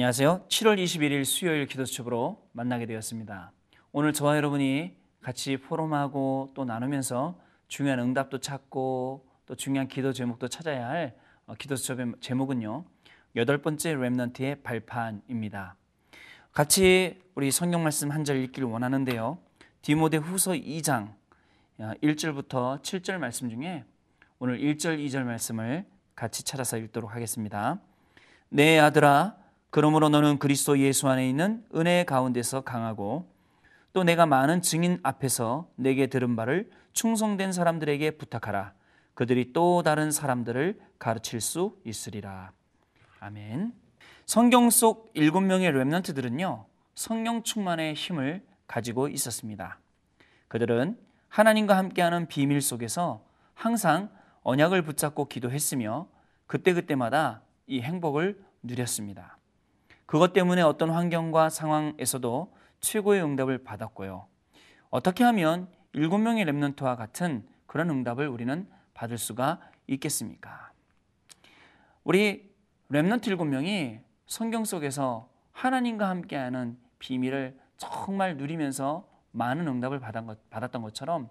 안녕하세요. 7월 21일 수요일 기도수첩으로 만나게 되었습니다. 오늘 저와 여러분이 같이 포럼하고 또 나누면서 중요한 응답도 찾고 또 중요한 기도 제목도 찾아야 할 어, 기도수첩의 제목은요. 여덟 번째 렘넌트의 발판입니다. 같이 우리 성경 말씀 한 절 읽기를 원하는데요. 디모데 후서 2장 1절부터 7절 말씀 중에 오늘 1절, 2절 말씀을 같이 찾아서 읽도록 하겠습니다. 내 아들아, 그러므로 너는 그리스도 예수 안에 있는 은혜 가운데서 강하고 또 내가 많은 증인 앞에서 내게 들은 바를 충성된 사람들에게 부탁하라. 그들이 또 다른 사람들을 가르칠 수 있으리라. 아멘. 성경 속 일곱 명의 렘넌트들은요, 성령 충만의 힘을 가지고 있었습니다. 그들은 하나님과 함께하는 비밀 속에서 항상 언약을 붙잡고 기도했으며 그때그때마다 이 행복을 누렸습니다. 그것 때문에 어떤 환경과 상황에서도 최고의 응답을 받았고요. 어떻게 하면 일곱 명의 랩런트와 같은 그런 응답을 우리는 받을 수가 있겠습니까? 우리 랩런트 일곱 명이 성경 속에서 하나님과 함께하는 비밀을 정말 누리면서 많은 응답을 받았던 것처럼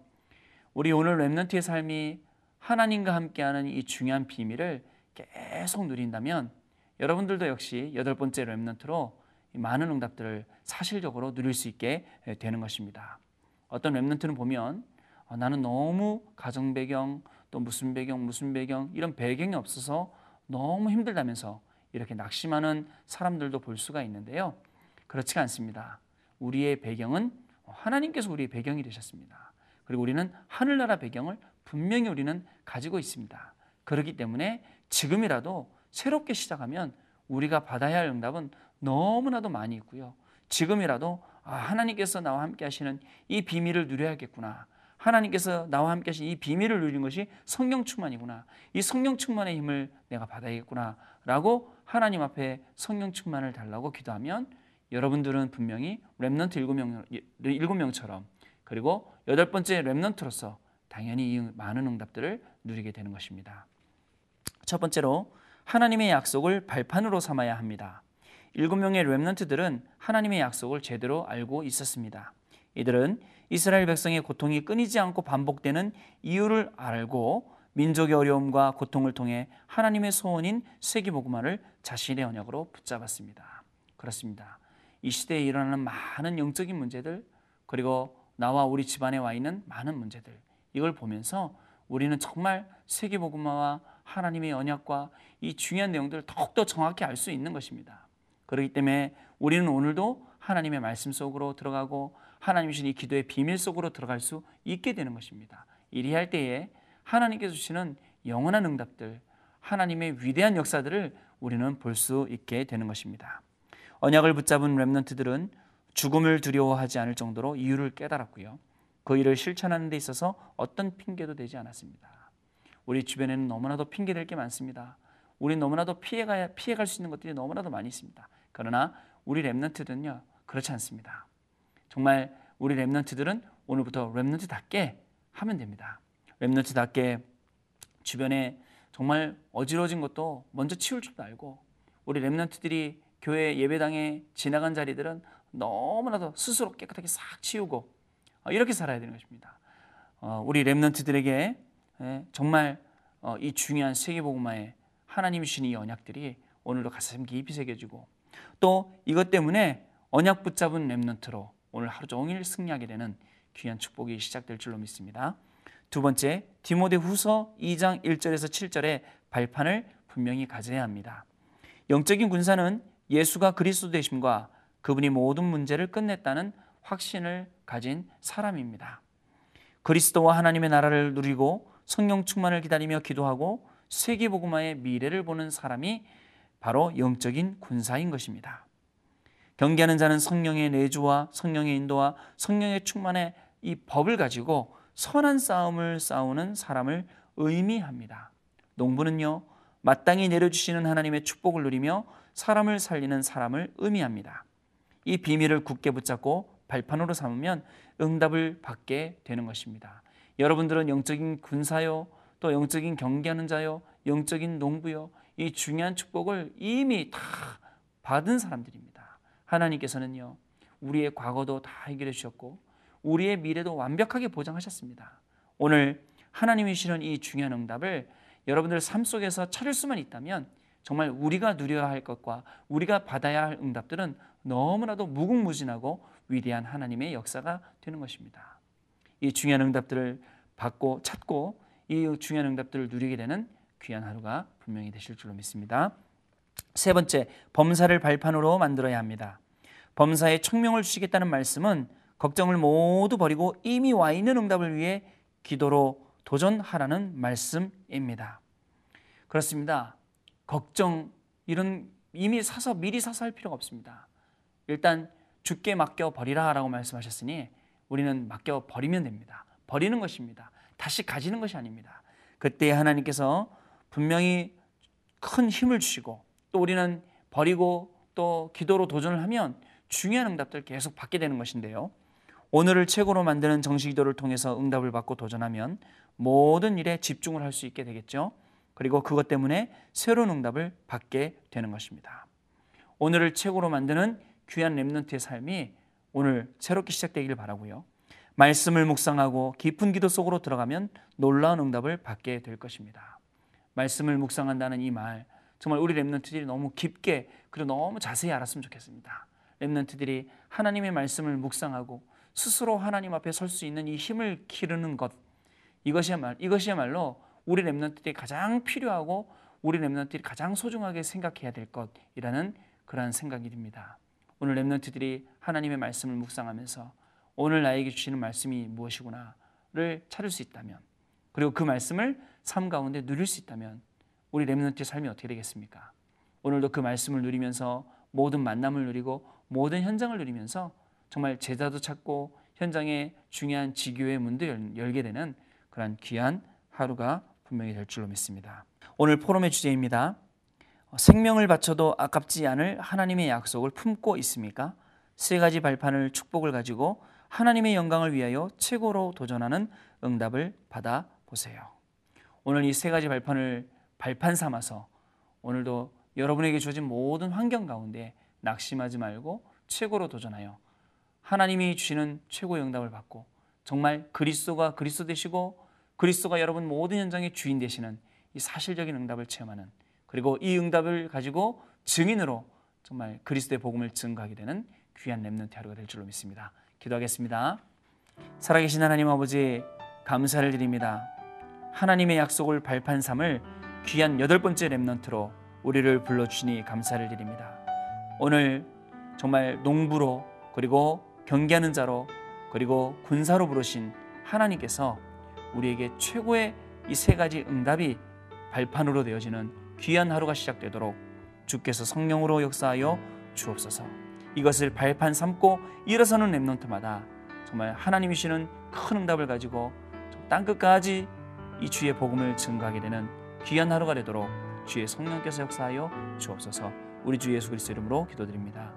우리 오늘 랩런트의 삶이 하나님과 함께하는 이 중요한 비밀을 계속 누린다면 여러분들도 역시 여덟 번째 랩런트로 많은 응답들을 사실적으로 누릴 수 있게 되는 것입니다. 어떤 랩런트는 보면 어, 나는 너무 가정 배경 또 무슨 배경 무슨 배경 이런 배경이 없어서 너무 힘들다면서 이렇게 낙심하는 사람들도 볼 수가 있는데요. 그렇지가 않습니다. 우리의 배경은 하나님께서 우리의 배경이 되셨습니다. 그리고 우리는 하늘나라 배경을 분명히 우리는 가지고 있습니다. 그렇기 때문에 지금이라도 새롭게 시작하면 우리가 받아야 할 응답은 너무나도 많이 있고요. 지금이라도 아, 하나님께서 나와 함께 하시는 이 비밀을 누려야겠구나. 하나님께서 나와 함께 하신 이 비밀을 누리는 것이 성령 충만이구나. 이 성령 충만의 힘을 내가 받아야겠구나. 라고 하나님 앞에 성령 충만을 달라고 기도하면 여러분들은 분명히 Remnant 일곱 명처럼 그리고 여덟 번째 Remnant로서 당연히 이 많은 응답들을 누리게 되는 것입니다. 첫 번째로 하나님의 약속을 발판으로 삼아야 합니다. 일곱 명의 Remnant들은 하나님의 약속을 제대로 알고 있었습니다. 이들은 이스라엘 백성의 고통이 끊이지 않고 반복되는 이유를 알고 민족의 어려움과 고통을 통해 하나님의 소원인 세계복음화를 자신의 언약으로 붙잡았습니다. 그렇습니다. 이 시대에 일어나는 많은 영적인 문제들 그리고 나와 우리 집안에 와 있는 많은 문제들 이걸 보면서 우리는 정말 세계복음화와 하나님의 언약과 이 중요한 내용들을 더욱더 정확히 알 수 있는 것입니다. 그렇기 때문에 우리는 오늘도 하나님의 말씀 속으로 들어가고 하나님 주신 이 기도의 비밀 속으로 들어갈 수 있게 되는 것입니다. 이리 할 때에 하나님께서 주시는 영원한 응답들, 하나님의 위대한 역사들을 우리는 볼 수 있게 되는 것입니다. 언약을 붙잡은 렘넌트들은 죽음을 두려워하지 않을 정도로 이유를 깨달았고요. 그 일을 실천하는 데 있어서 어떤 핑계도 되지 않았습니다. 우리 주변에는 너무나도 핑계될 게 많습니다. 우리 너무나도 피해가 피해갈 수 있는 것들이 너무나도 많이 있습니다. 그러나 우리 렘넌트들은요 그렇지 않습니다. 정말 우리 렘넌트들은 오늘부터 렘넌트답게 하면 됩니다. 렘넌트답게 주변에 정말 어지러진 것도 먼저 치울 줄도 알고 우리 렘넌트들이 교회 예배당에 지나간 자리들은 너무나도 스스로 깨끗하게 싹 치우고 어, 이렇게 살아야 되는 것입니다. 어, 우리 렘넌트들에게 예, 정말 어, 이 중요한 세계복음화에 하나님이 주신 이 언약들이 오늘도 가슴 깊이 새겨지고 또 이것 때문에 언약 붙잡은 렘넌트로 오늘 하루 종일 승리하게 되는 귀한 축복이 시작될 줄로 믿습니다. 두 번째, 디모데 후서 2장 1절에서 7절의 발판을 분명히 가져야 합니다. 영적인 군사는 예수가 그리스도 되심과 그분이 모든 문제를 끝냈다는 확신을 가진 사람입니다. 그리스도와 하나님의 나라를 누리고 성령 충만을 기다리며 기도하고 세계 복음화의 미래를 보는 사람이 바로 영적인 군사인 것입니다. 경계하는 자는 성령의 내주와 성령의 인도와 성령의 충만의 이 법을 가지고 선한 싸움을 싸우는 사람을 의미합니다. 농부는요, 마땅히 내려주시는 하나님의 축복을 누리며 사람을 살리는 사람을 의미합니다. 이 비밀을 굳게 붙잡고 발판으로 삼으면 응답을 받게 되는 것입니다. 여러분들은 영적인 군사요, 또 영적인 경계하는 자요, 영적인 농부요, 이 중요한 축복을 이미 다 받은 사람들입니다. 하나님께서는요, 우리의 과거도 다 해결해 주셨고, 우리의 미래도 완벽하게 보장하셨습니다. 오늘 하나님이 주시는 이 중요한 응답을 여러분들 삶 속에서 찾을 수만 있다면 정말 우리가 누려야 할 것과 우리가 받아야 할 응답들은 너무나도 무궁무진하고 위대한 하나님의 역사가 되는 것입니다. 이 중요한 응답들을 받고 찾고 이 중요한 응답들을 누리게 되는 귀한 하루가 분명히 되실 줄로 믿습니다. 세 번째, 범사를 발판으로 만들어야 합니다. 범사에 청명을 주시겠다는 말씀은 걱정을 모두 버리고 이미 와 있는 응답을 위해 기도로 도전하라는 말씀입니다. 그렇습니다. 걱정 이런 이미 사서 미리 사서 할 필요가 없습니다. 일단 죽게 맡겨 버리라라고 말씀하셨으니 우리는 맡겨 버리면 됩니다. 버리는 것입니다. 다시 가지는 것이 아닙니다. 그때 하나님께서 분명히 큰 힘을 주시고 또 우리는 버리고 또 기도로 도전을 하면 중요한 응답들 계속 받게 되는 것인데요. 오늘을 최고로 만드는 정식 기도를 통해서 응답을 받고 도전하면 모든 일에 집중을 할 수 있게 되겠죠. 그리고 그것 때문에 새로운 응답을 받게 되는 것입니다. 오늘을 최고로 만드는 귀한 렘넌트의 삶이 오늘 새롭게 시작되기를 바라고요. 말씀을 묵상하고 깊은 기도 속으로 들어가면 놀라운 응답을 받게 될 것입니다. 말씀을 묵상한다는 이 말 정말 우리 렘넌트들이 너무 깊게 그리고 너무 자세히 알았으면 좋겠습니다. 렘넌트들이 하나님의 말씀을 묵상하고 스스로 하나님 앞에 설 수 있는 이 힘을 기르는 것 이것이야말 이것이야말로 우리 렘넌트들이 가장 필요하고 우리 렘넌트들이 가장 소중하게 생각해야 될 것이라는 그러한 생각이 듭니다. 오늘 렘넌트들이 하나님의 말씀을 묵상하면서 오늘 나에게 주시는 말씀이 무엇이구나를 찾을 수 있다면 그리고 그 말씀을 삶 가운데 누릴 수 있다면 우리 렘넌트의 삶이 어떻게 되겠습니까? 오늘도 그 말씀을 누리면서 모든 만남을 누리고 모든 현장을 누리면서 정말 제자도 찾고 현장에 중요한 지교의 문도 열게 되는 그런 귀한 하루가 분명히 될 줄로 믿습니다. 오늘 포럼의 주제입니다. 생명을 바쳐도 아깝지 않을 하나님의 약속을 품고 있습니까? 세 가지 발판을 축복을 가지고 하나님의 영광을 위하여 최고로 도전하는 응답을 받아 보세요. 오늘 이 세 가지 발판을 발판 삼아서 오늘도 여러분에게 주어진 모든 환경 가운데 낙심하지 말고 최고로 도전하여 하나님이 주시는 최고의 응답을 받고 정말 그리스도가 그리스도 되시고 그리스도가 여러분 모든 현장의 주인 되시는 이 사실적인 응답을 체험하는 그리고 이 응답을 가지고 증인으로 정말 그리스도의 복음을 증거하게 되는 귀한 렘넌트 하루가 될 줄로 믿습니다. 기도하겠습니다. 살아계신 하나님 아버지 감사를 드립니다. 하나님의 약속을 발판 삼을 귀한 여덟 번째 렘넌트로 우리를 불러 주시니 감사를 드립니다. 오늘 정말 농부로 그리고 경계하는 자로 그리고 군사로 부르신 하나님께서 우리에게 최고의 이 세 가지 응답이 발판으로 되어지는 귀한 하루가 시작되도록 주께서 성령으로 역사하여 주옵소서. 이것을 발판 삼고 일어서는 렘넌트마다 정말 하나님이시는 큰 응답을 가지고 땅 끝까지 이 주의 복음을 증거하게 되는 귀한 하루가 되도록 주의 성령께서 역사하여 주옵소서. 우리 주 예수 그리스도 이름으로 기도드립니다.